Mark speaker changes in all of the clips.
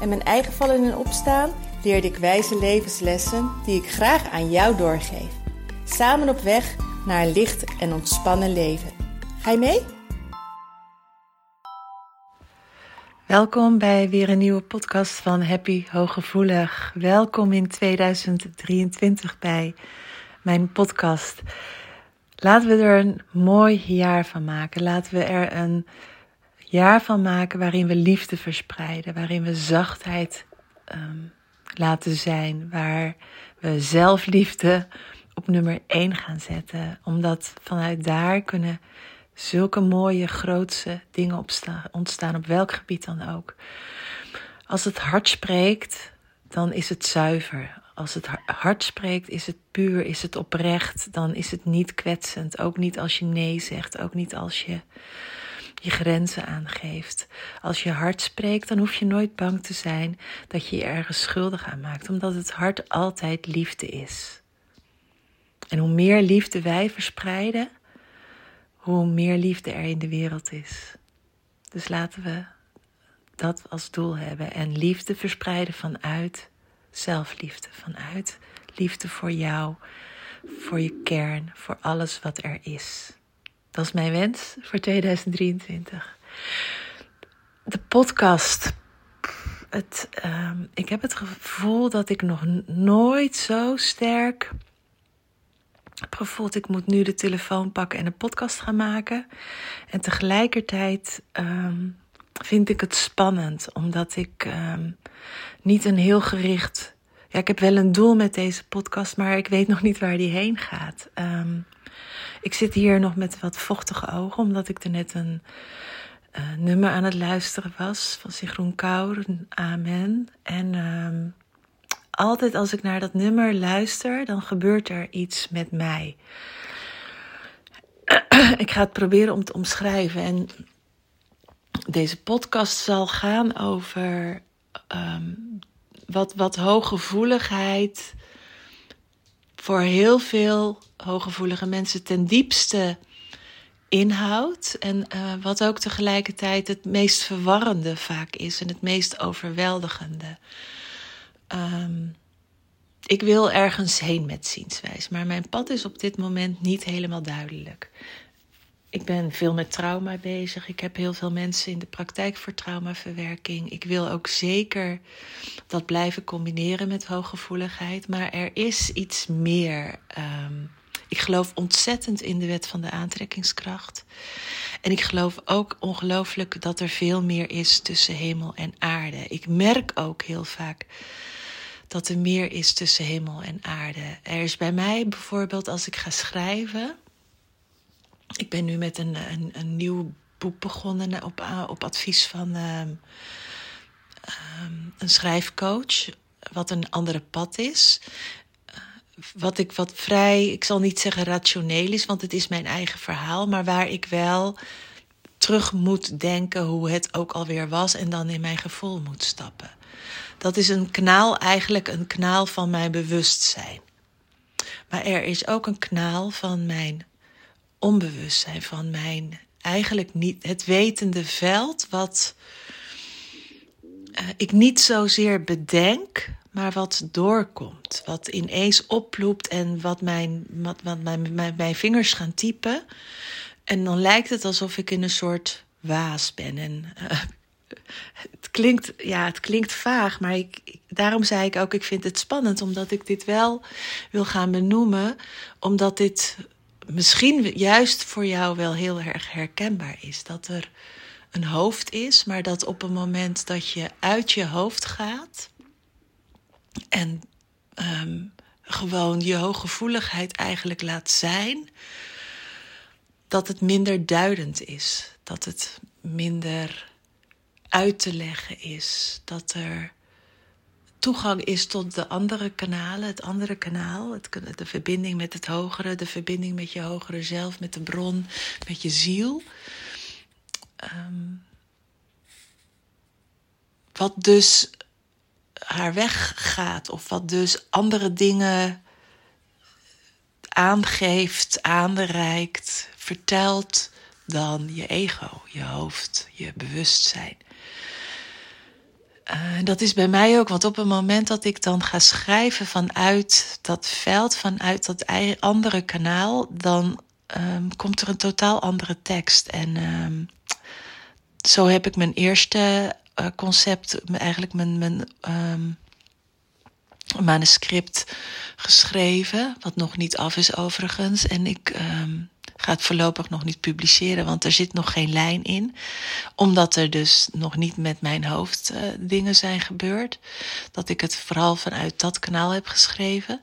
Speaker 1: en mijn eigen vallen en opstaan leerde ik wijze levenslessen die ik graag aan jou doorgeef. Samen op weg naar een licht en ontspannen leven. Ga je mee? Welkom bij weer een nieuwe podcast van Happy Hooggevoelig. Welkom in 2023 bij mijn podcast. Laten we er een mooi jaar van maken. Laten we er een jaar van maken waarin we liefde verspreiden, waarin we zachtheid um, laten zijn, waar we zelfliefde op nummer 1 gaan zetten, omdat vanuit daar kunnen zulke mooie, grootse dingen ontstaan, op welk gebied dan ook. Als het hart spreekt, dan is het zuiver. Als het hart spreekt, is het puur, is het oprecht, dan is het niet kwetsend. Ook niet als je nee zegt, ook niet als je je grenzen aangeeft. Als je hart spreekt, dan hoef je nooit bang te zijn dat je je ergens schuldig aan maakt, omdat het hart altijd liefde is. En hoe meer liefde wij verspreiden, hoe meer liefde er in de wereld is. Dus laten we dat als doel hebben en liefde verspreiden vanuit zelfliefde, vanuit liefde voor jou, voor je kern, voor alles wat er is. Dat is mijn wens voor 2023. De podcast. Het, uh, ik heb het gevoel dat ik nog nooit zo sterk heb gevoeld. Ik moet nu de telefoon pakken en een podcast gaan maken. En tegelijkertijd um, vind ik het spannend, omdat ik um, niet een heel gericht. Ja, ik heb wel een doel met deze podcast, maar ik weet nog niet waar die heen gaat. Um, ik zit hier nog met wat vochtige ogen, omdat ik er net een uh, nummer aan het luisteren was van Sigroen Kaur, Amen. En um, altijd als ik naar dat nummer luister, dan gebeurt er iets met mij. ik ga het proberen om te omschrijven. En deze podcast zal gaan over um, wat, wat hooggevoeligheid voor heel veel hooggevoelige mensen ten diepste inhoudt. En uh, wat ook tegelijkertijd het meest verwarrende vaak is en het meest overweldigende. Um, ik wil ergens heen met zienswijze, maar mijn pad is op dit moment niet helemaal duidelijk. Ik ben veel met trauma bezig. Ik heb heel veel mensen in de praktijk voor traumaverwerking. Ik wil ook zeker dat blijven combineren met hooggevoeligheid. Maar er is iets meer. Um, ik geloof ontzettend in de wet van de aantrekkingskracht. En ik geloof ook ongelooflijk dat er veel meer is tussen hemel en aarde. Ik merk ook heel vaak dat er meer is tussen hemel en aarde. Er is bij mij bijvoorbeeld als ik ga schrijven ik ben nu met een, een, een nieuw boek begonnen op, eh, op advies van um, um, een schrijfcoach, wat een andere pad is. Uh, wat ik wat vrij, ik zal niet zeggen rationeel is, want het is mijn eigen verhaal, maar waar ik wel terug moet denken hoe het ook alweer was en dan in mijn gevoel moet stappen. Dat is een kanaal, eigenlijk een kanaal van mijn bewustzijn. Maar er is ook een kanaal van mijn onbewustzijn van mijn eigenlijk niet het wetende veld, wat uh, ik niet zozeer bedenk, maar wat doorkomt. Wat ineens oploopt en wat mijn, wat, wat mijn, mijn, vingers gaan typen. En dan lijkt het alsof ik in een soort waas ben. En uh, het, klinkt, ja, het klinkt vaag, maar daarom zei ik ook: ik vind het spannend, omdat ik dit wel wil gaan benoemen, omdat dit misschien juist voor jou wel heel erg herkenbaar is. Dat er een hoofd is, maar dat op een moment dat je uit je hoofd gaat en um, gewoon je hooggevoeligheid eigenlijk laat zijn, dat het minder duidend is. Dat het minder uit te leggen is. Dat er toegang is tot de andere kanalen, het andere kanaal, het, de verbinding met het hogere, de verbinding met je hogere zelf, met de bron, met je ziel. Ehm, wat dus haar weg gaat, of wat dus andere dingen aangeeft, aanreikt, vertelt dan je ego, je hoofd, je bewustzijn. Uh, dat is bij mij ook, want op het moment dat ik dan ga schrijven vanuit dat veld, vanuit dat andere kanaal, dan um, komt er een totaal andere tekst. En um, zo heb ik mijn eerste uh, concept, eigenlijk mijn, mijn um, manuscript geschreven, wat nog niet af is overigens. En ik um, ga het voorlopig nog niet publiceren, want er zit nog geen lijn in. Omdat er dus nog niet met mijn hoofd uh, dingen zijn gebeurd. Dat ik het vooral vanuit dat kanaal heb geschreven.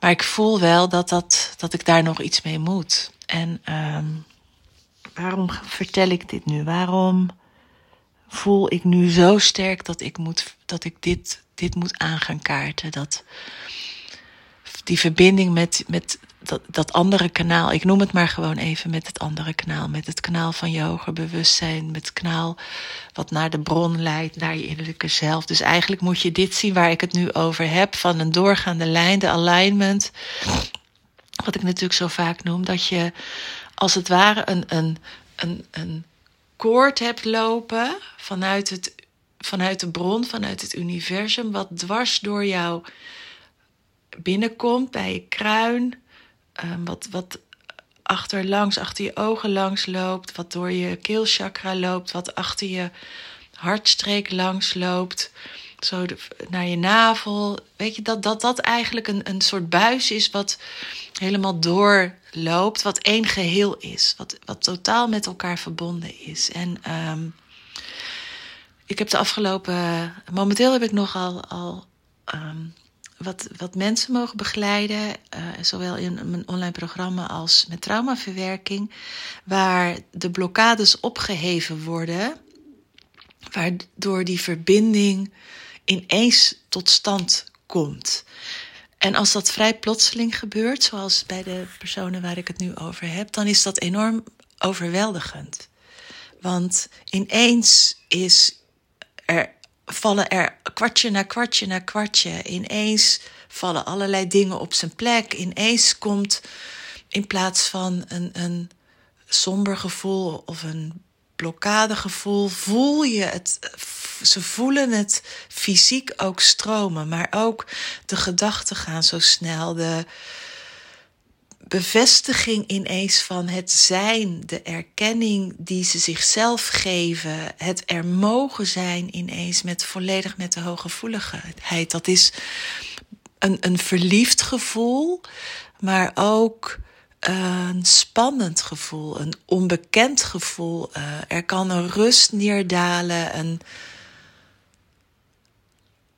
Speaker 1: Maar ik voel wel dat, dat, dat ik daar nog iets mee moet. En um, waarom vertel ik dit nu? Waarom voel ik nu zo sterk dat ik, moet, dat ik dit, dit moet aan gaan kaarten? Dat die verbinding met, met dat, dat andere kanaal, ik noem het maar gewoon even met het andere kanaal, met het kanaal van je hoger bewustzijn, met het kanaal wat naar de bron leidt, naar je innerlijke zelf. Dus eigenlijk moet je dit zien waar ik het nu over heb, van een doorgaande lijn, de alignment. Wat ik natuurlijk zo vaak noem, dat je als het ware een, een, een, een koord hebt lopen vanuit, het, vanuit de bron, vanuit het universum, wat dwars door jou binnenkomt bij je kruin, um, wat, wat achterlangs, achter je ogen langs loopt, wat door je keelchakra loopt, wat achter je hartstreek langs loopt, zo naar je navel. Weet je, dat dat, dat eigenlijk een, een soort buis is wat helemaal doorloopt, wat één geheel is, wat, wat totaal met elkaar verbonden is. En um, ik heb de afgelopen, momenteel heb ik nogal al um, wat, wat mensen mogen begeleiden, uh, zowel in mijn online programma als met traumaverwerking, waar de blokkades opgeheven worden, waardoor die verbinding ineens tot stand komt. En als dat vrij plotseling gebeurt, zoals bij de personen waar ik het nu over heb, dan is dat enorm overweldigend. Want ineens is er vallen er kwartje na kwartje na kwartje. Ineens vallen allerlei dingen op zijn plek. Ineens komt in plaats van een, een somber gevoel of een blokkadegevoel, voel je het. Ze voelen het fysiek ook stromen, maar ook de gedachten gaan zo snel. De, bevestiging ineens van het zijn, de erkenning die ze zichzelf geven, het er mogen zijn ineens met volledig met de hooggevoeligheid. Dat is een, een verliefd gevoel, maar ook een spannend gevoel, een onbekend gevoel. Uh, er kan een rust neerdalen, een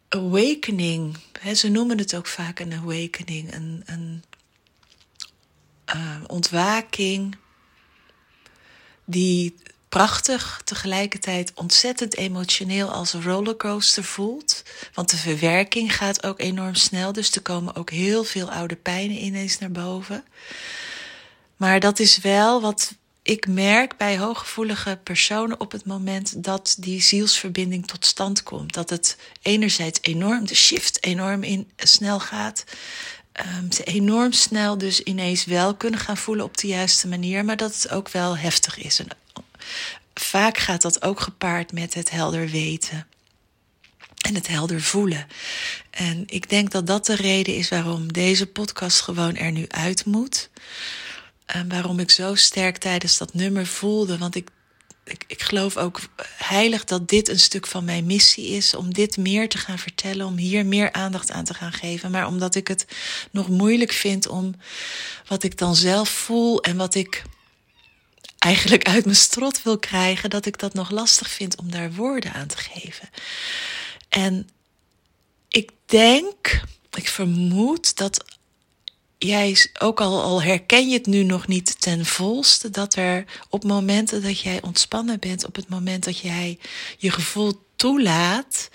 Speaker 1: awakening. ze noemen het ook vaak een awakening, een, een uh, ontwaking, die prachtig, tegelijkertijd ontzettend emotioneel als een rollercoaster voelt. Want de verwerking gaat ook enorm snel, dus er komen ook heel veel oude pijnen ineens naar boven. Maar dat is wel wat ik merk bij hooggevoelige personen op het moment dat die zielsverbinding tot stand komt. Dat het enerzijds enorm, de shift enorm in, snel gaat um, ze enorm snel dus ineens wel kunnen gaan voelen op de juiste manier, maar dat het ook wel heftig is. En vaak gaat dat ook gepaard met het helder weten en het helder voelen. En ik denk dat dat de reden is waarom deze podcast gewoon er nu uit moet. En waarom ik zo sterk tijdens dat nummer voelde. Want ik ik, ik geloof ook heilig dat dit een stuk van mijn missie is. Om dit meer te gaan vertellen. Om hier meer aandacht aan te gaan geven. Maar omdat ik het nog moeilijk vind om wat ik dan zelf voel. En wat ik eigenlijk uit mijn strot wil krijgen. Dat ik dat nog lastig vind om daar woorden aan te geven. En ik denk, ik vermoed dat jij, ook al, al herken je het nu nog niet ten volste, dat er op momenten dat jij ontspannen bent, op het moment dat jij je gevoel toelaat,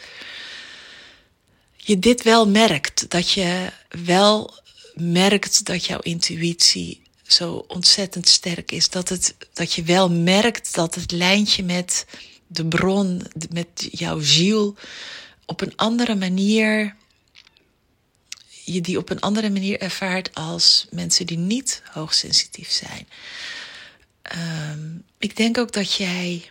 Speaker 1: je dit wel merkt. Dat je wel merkt dat jouw intuïtie zo ontzettend sterk is. Dat, het, dat je wel merkt dat het lijntje met de bron, met jouw ziel, op een andere manier. Je die op een andere manier ervaart als mensen die niet hoogsensitief zijn. Um, ik denk ook dat jij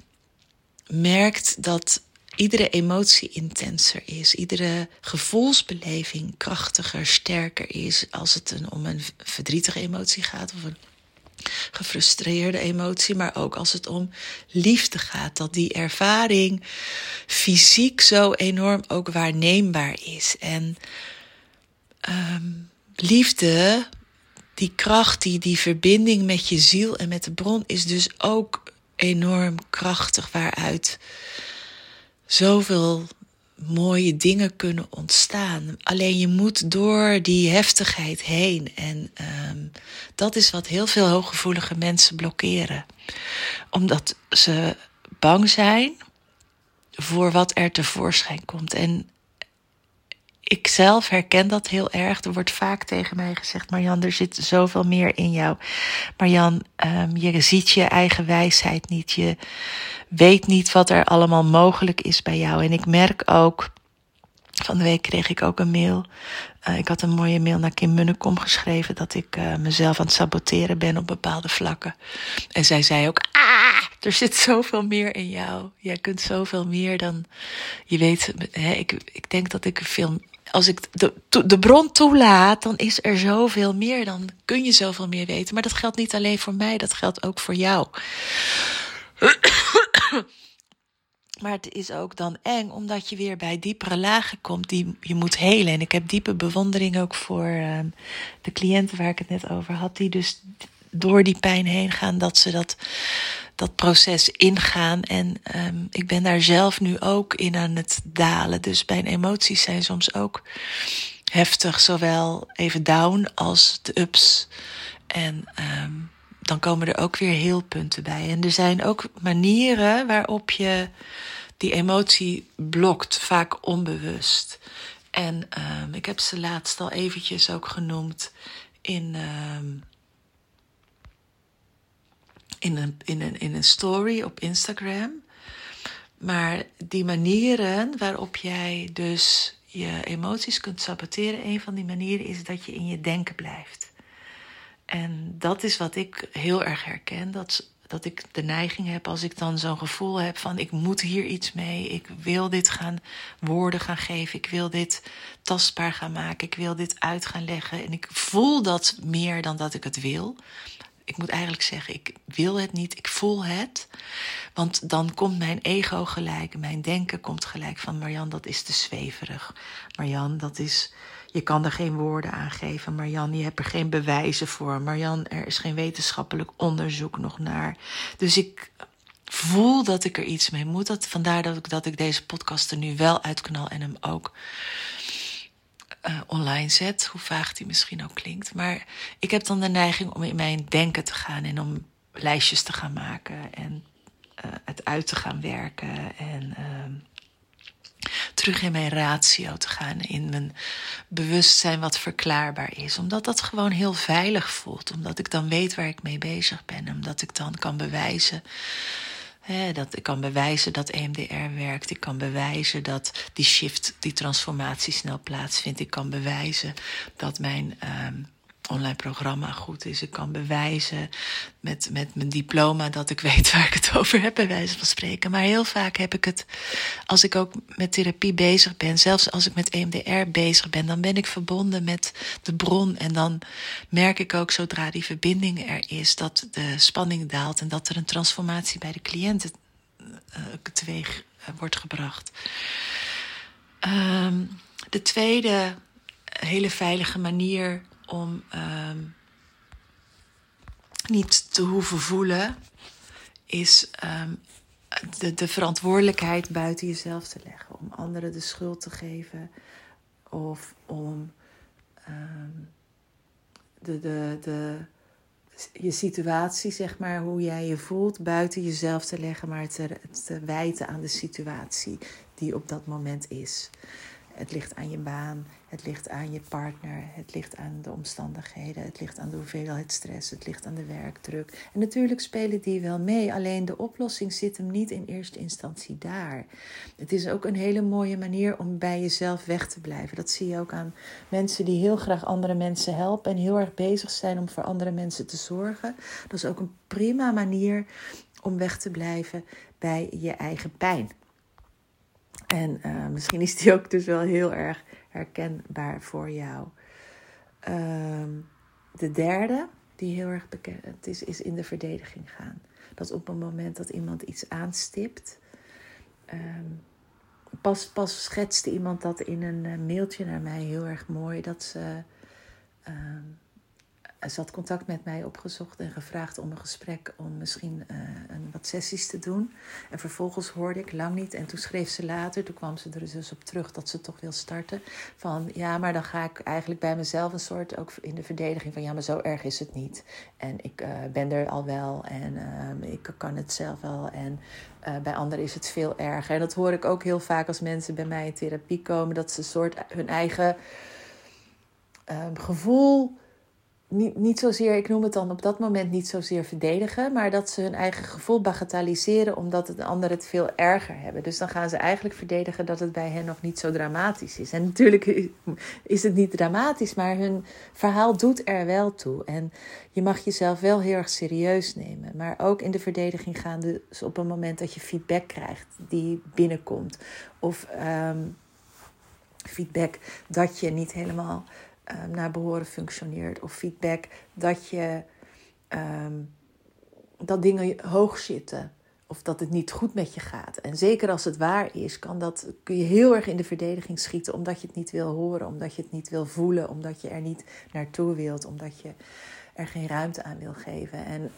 Speaker 1: merkt dat iedere emotie intenser is, iedere gevoelsbeleving krachtiger, sterker is als het een, om een verdrietige emotie gaat of een gefrustreerde emotie, maar ook als het om liefde gaat, dat die ervaring fysiek zo enorm ook waarneembaar is. En um, liefde, die kracht, die, die verbinding met je ziel en met de bron is dus ook enorm krachtig, waaruit zoveel mooie dingen kunnen ontstaan. Alleen je moet door die heftigheid heen. En um, dat is wat heel veel hooggevoelige mensen blokkeren. Omdat ze bang zijn voor wat er tevoorschijn komt. En ik zelf herken dat heel erg. Er wordt vaak tegen mij gezegd: Marjan, er zit zoveel meer in jou. Marjan, um, je ziet je eigen wijsheid niet. Je weet niet wat er allemaal mogelijk is bij jou. En ik merk ook. Van de week kreeg ik ook een mail. Uh, ik had een mooie mail naar Kim Munnekom geschreven dat ik uh, mezelf aan het saboteren ben op bepaalde vlakken. En zij zei ook: Ah, er zit zoveel meer in jou. Jij kunt zoveel meer dan je weet. Hè, ik, ik denk dat ik veel als ik de, de bron toelaat, dan is er zoveel meer. Dan kun je zoveel meer weten. Maar dat geldt niet alleen voor mij, dat geldt ook voor jou. Maar het is ook dan eng, omdat je weer bij diepere lagen komt die je moet helen. En ik heb diepe bewondering ook voor uh, de cliënten waar ik het net over had, die dus door die pijn heen gaan, dat ze dat dat proces ingaan. En um, ik ben daar zelf nu ook in aan het dalen. Dus mijn emoties zijn soms ook heftig, zowel even down als de ups. En um, dan komen er ook weer heel punten bij. En er zijn ook manieren waarop je die emotie blokt, vaak onbewust. En um, ik heb ze laatst al eventjes ook genoemd in in een, in, een, in een story op Instagram. Maar die manieren waarop jij dus je emoties kunt saboteren, een van die manieren is dat je in je denken blijft. En dat is wat ik heel erg herken. Dat, dat ik de neiging heb als ik dan zo'n gevoel heb van ik moet hier iets mee. Ik wil dit gaan woorden gaan geven. Ik wil dit tastbaar gaan maken. Ik wil dit uit gaan leggen. En ik voel dat meer dan dat ik het wil ik moet eigenlijk zeggen, ik wil het niet, ik voel het. Want dan komt mijn ego gelijk, mijn denken komt gelijk van Marjan, dat is te zweverig. Marjan, dat is, je kan er geen woorden aan geven. Marjan, je hebt er geen bewijzen voor. Marjan, er is geen wetenschappelijk onderzoek nog naar. Dus ik voel dat ik er iets mee moet. Dat, vandaar dat ik, dat ik deze podcast er nu wel uitknal en hem ook uh, online zet, hoe vaag die misschien ook klinkt. Maar ik heb dan de neiging om in mijn denken te gaan en om lijstjes te gaan maken en uh, het uit te gaan werken en uh, terug in mijn ratio te gaan, in mijn bewustzijn wat verklaarbaar is. Omdat dat gewoon heel veilig voelt, omdat ik dan weet waar ik mee bezig ben, omdat ik dan kan bewijzen dat ik kan bewijzen dat EMDR werkt. Ik kan bewijzen dat die shift, die transformatie snel plaatsvindt. Ik kan bewijzen dat mijn um, online programma goed is. Ik kan bewijzen met, met mijn diploma dat ik weet waar ik het over heb, bij wijze van spreken. Maar heel vaak heb ik het, als ik ook met therapie bezig ben, zelfs als ik met EMDR bezig ben, dan ben ik verbonden met de bron. En dan merk ik ook zodra die verbinding er is, dat de spanning daalt en dat er een transformatie bij de cliënt uh, teweeg uh, wordt gebracht. Um, de tweede hele veilige manier om um, niet te hoeven voelen, is um, de, de verantwoordelijkheid buiten jezelf te leggen. Om anderen de schuld te geven of om um, de, de, de, je situatie, zeg maar, hoe jij je voelt, buiten jezelf te leggen, maar te, te wijten aan de situatie die op dat moment is. Het ligt aan je baan, het ligt aan je partner, het ligt aan de omstandigheden, het ligt aan de hoeveelheid stress, het ligt aan de werkdruk. En natuurlijk spelen die wel mee, alleen de oplossing zit hem niet in eerste instantie daar. Het is ook een hele mooie manier om bij jezelf weg te blijven. Dat zie je ook aan mensen die heel graag andere mensen helpen en heel erg bezig zijn om voor andere mensen te zorgen. Dat is ook een prima manier om weg te blijven bij je eigen pijn. En uh, misschien is die ook dus wel heel erg herkenbaar voor jou. Uh, de derde, die heel erg bekend is, is in de verdediging gaan. Dat op het moment dat iemand iets aanstipt. Um, pas, pas schetste iemand dat in een uh, mailtje naar mij heel erg mooi. Dat ze. Um, ze had contact met mij opgezocht en gevraagd om een gesprek om misschien uh, een, wat sessies te doen. En vervolgens hoorde ik lang niet. En toen schreef ze later, toen kwam ze er dus op terug dat ze toch wil starten. Van ja, maar dan ga ik eigenlijk bij mezelf een soort ook in de verdediging van ja, maar zo erg is het niet. En ik uh, ben er al wel en uh, ik kan het zelf wel. En uh, bij anderen is het veel erger. En dat hoor ik ook heel vaak als mensen bij mij in therapie komen, dat ze een soort hun eigen ehm, gevoel niet, niet zozeer, ik noem het dan op dat moment niet zozeer verdedigen, maar dat ze hun eigen gevoel bagatelliseren omdat het de anderen het veel erger hebben. Dus dan gaan ze eigenlijk verdedigen dat het bij hen nog niet zo dramatisch is. En natuurlijk is het niet dramatisch, maar hun verhaal doet er wel toe. En je mag jezelf wel heel erg serieus nemen, maar ook in de verdediging gaan dus op een moment dat je feedback krijgt die binnenkomt. Of um, feedback dat je niet helemaal um, naar behoren functioneert. Of feedback dat je um, dat dingen hoog zitten. Of dat het niet goed met je gaat. En zeker als het waar is, kan dat, kun je heel erg in de verdediging schieten. Omdat je het niet wil horen, omdat je het niet wil voelen. Omdat je er niet naartoe wilt. Omdat je er geen ruimte aan wil geven. En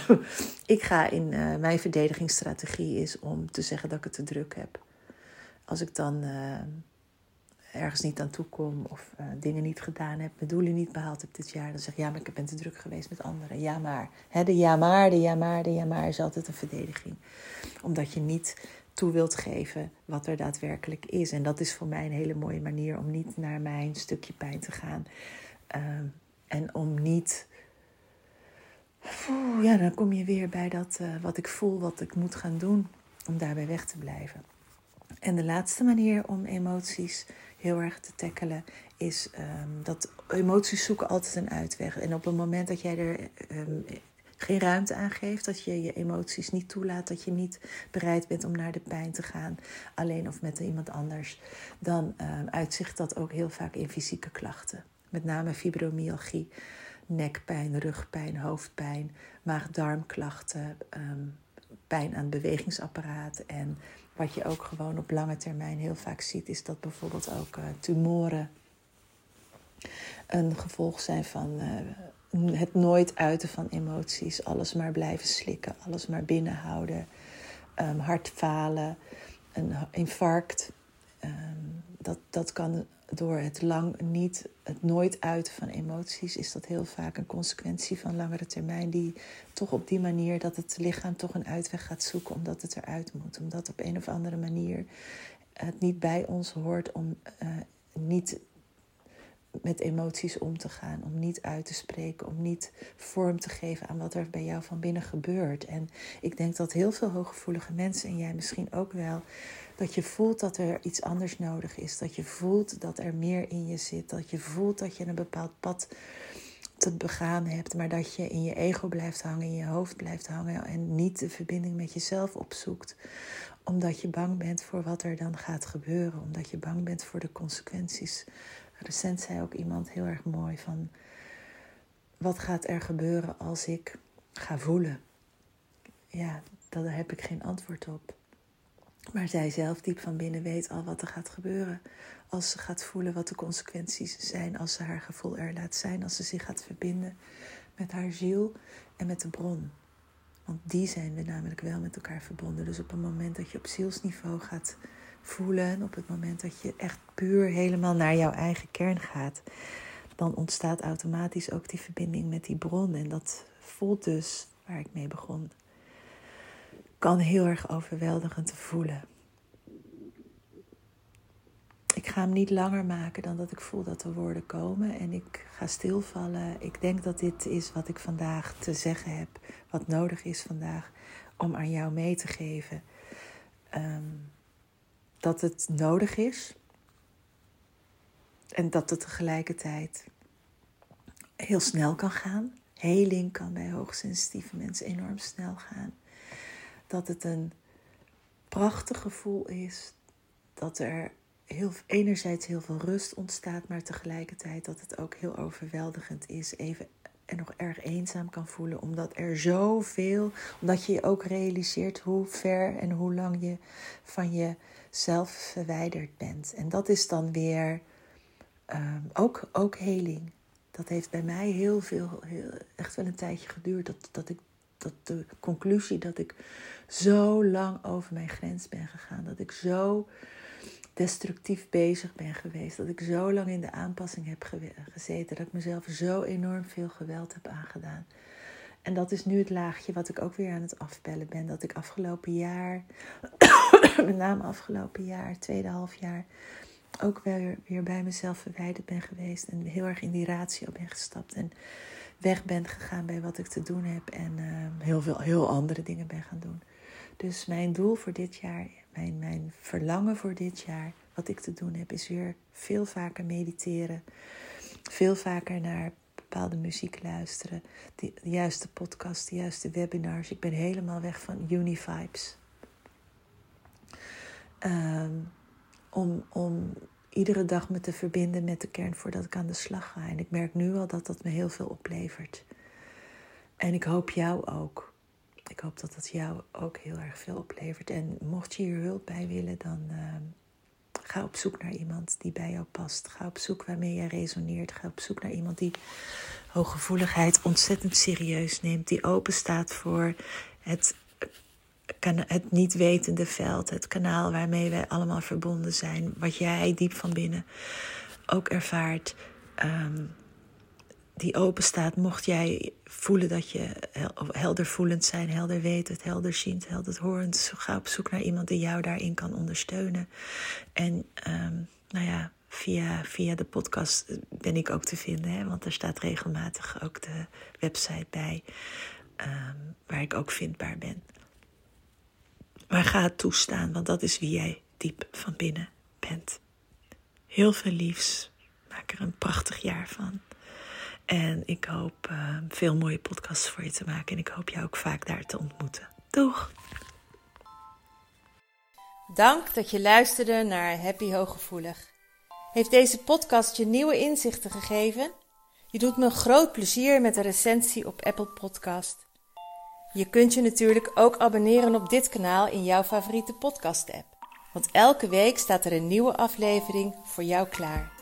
Speaker 1: ik ga in uh, mijn verdedigingsstrategie is om te zeggen dat ik het te druk heb. Als ik dan... Uh, ergens niet aan toe kom of uh, dingen niet gedaan heb, mijn doelen niet behaald heb dit jaar, dan zeg ik ja, maar ik ben te druk geweest met anderen. Ja, maar. He, de ja, maar, de ja, maar, de ja, maar is altijd een verdediging. Omdat je niet toe wilt geven wat er daadwerkelijk is. En dat is voor mij een hele mooie manier om niet naar mijn stukje pijn te gaan. Uh, en om niet. Oeh, ja, dan kom je weer bij dat uh, wat ik voel, wat ik moet gaan doen, om daarbij weg te blijven. En de laatste manier om emoties heel erg te tackelen, is um, dat emoties zoeken altijd een uitweg. En op het moment dat jij er um, geen ruimte aan geeft, dat je je emoties niet toelaat, dat je niet bereid bent om naar de pijn te gaan, alleen of met iemand anders, dan um, uitzicht dat ook heel vaak in fysieke klachten. Met name fibromyalgie, nekpijn, rugpijn, hoofdpijn, maag-darmklachten, pijn aan het bewegingsapparaat en wat je ook gewoon op lange termijn heel vaak ziet, is dat bijvoorbeeld ook uh, tumoren een gevolg zijn van uh, het nooit uiten van emoties, alles maar blijven slikken, alles maar binnenhouden, um, hartfalen, een infarct. Um, dat, dat kan door het lang niet, het nooit uiten van emoties, is dat heel vaak een consequentie van langere termijn. Die toch op die manier dat het lichaam toch een uitweg gaat zoeken omdat het eruit moet. Omdat op een of andere manier het niet bij ons hoort om uh, niet met emoties om te gaan, om niet uit te spreken, om niet vorm te geven aan wat er bij jou van binnen gebeurt. En ik denk dat heel veel hooggevoelige mensen, en jij misschien ook wel, dat je voelt dat er iets anders nodig is. Dat je voelt dat er meer in je zit. Dat je voelt dat je een bepaald pad te begaan hebt, maar dat je in je ego blijft hangen, in je hoofd blijft hangen en niet de verbinding met jezelf opzoekt. Omdat je bang bent voor wat er dan gaat gebeuren, omdat je bang bent voor de consequenties. Recent zei ook iemand heel erg mooi van wat gaat er gebeuren als ik ga voelen? Ja, daar heb ik geen antwoord op. Maar zij zelf diep van binnen weet al wat er gaat gebeuren. Als ze gaat voelen wat de consequenties zijn, als ze haar gevoel er laat zijn, als ze zich gaat verbinden met haar ziel en met de bron. Want die zijn we namelijk wel met elkaar verbonden. Dus op het moment dat je op zielsniveau gaat voelen, op het moment dat je echt puur helemaal naar jouw eigen kern gaat, dan ontstaat automatisch ook die verbinding met die bron. En dat voelt dus, waar ik mee begon, kan heel erg overweldigend voelen. Ik ga hem niet langer maken dan dat ik voel dat de woorden komen. En ik ga stilvallen. Ik denk dat dit is wat ik vandaag te zeggen heb. Wat nodig is vandaag om aan jou mee te geven. Ehm, dat het nodig is. En dat het tegelijkertijd heel snel kan gaan. Heling kan bij hoogsensitieve mensen enorm snel gaan. Dat het een prachtig gevoel is. Dat er heel, enerzijds heel veel rust ontstaat, maar tegelijkertijd dat het ook heel overweldigend is. Even en nog erg eenzaam kan voelen, omdat er zoveel, omdat je je ook realiseert hoe ver en hoe lang je van jezelf verwijderd bent. En dat is dan weer um, ook, ook heling. Dat heeft bij mij heel veel, heel, echt wel een tijdje geduurd, dat, dat ik dat de conclusie dat ik zo lang over mijn grens ben gegaan, dat ik zo destructief bezig ben geweest. Dat ik zo lang in de aanpassing heb gezeten. Dat ik mezelf zo enorm veel geweld heb aangedaan. En dat is nu het laagje wat ik ook weer aan het afbellen ben. Dat ik afgelopen jaar, met name afgelopen jaar, tweede half jaar, ook weer, weer bij mezelf verwijderd ben geweest. En heel erg in die ratio ben gestapt. En weg ben gegaan bij wat ik te doen heb. En uh, heel veel heel andere dingen ben gaan doen. Dus mijn doel voor dit jaar mijn, mijn verlangen voor dit jaar, wat ik te doen heb, is weer veel vaker mediteren. Veel vaker naar bepaalde muziek luisteren. De, juiste podcast, de juiste webinars. Ik ben helemaal weg van Univibes. Um, om, om iedere dag me te verbinden met de kern voordat ik aan de slag ga. En ik merk nu al dat dat me heel veel oplevert. En ik hoop jou ook. Ik hoop dat dat jou ook heel erg veel oplevert. En mocht je hier hulp bij willen, dan ehm, ga op zoek naar iemand die bij jou past. Ga op zoek waarmee je resoneert. Ga op zoek naar iemand die hooggevoeligheid ontzettend serieus neemt. Die open staat voor het, het niet wetende veld. Het kanaal waarmee wij allemaal verbonden zijn. Wat jij diep van binnen ook ervaart. Um, die open staat, mocht jij voelen dat je helder voelend zijn, helder wetend, helder ziend, helder horend. Ga op zoek naar iemand die jou daarin kan ondersteunen. En um, nou ja, via, via de podcast ben ik ook te vinden, hè, want er staat regelmatig ook de website bij um, waar ik ook vindbaar ben. Maar ga het toestaan, want dat is wie jij diep van binnen bent. Heel veel liefs. Maak er een prachtig jaar van. En ik hoop uh, veel mooie podcasts voor je te maken. En ik hoop jou ook vaak daar te ontmoeten. Doeg!
Speaker 2: Dank dat je luisterde naar Happy Hooggevoelig. Heeft deze podcast je nieuwe inzichten gegeven? Je doet me groot plezier met een recensie op Apple Podcast. Je kunt je natuurlijk ook abonneren op dit kanaal in jouw favoriete podcast-app. Want elke week staat er een nieuwe aflevering voor jou klaar.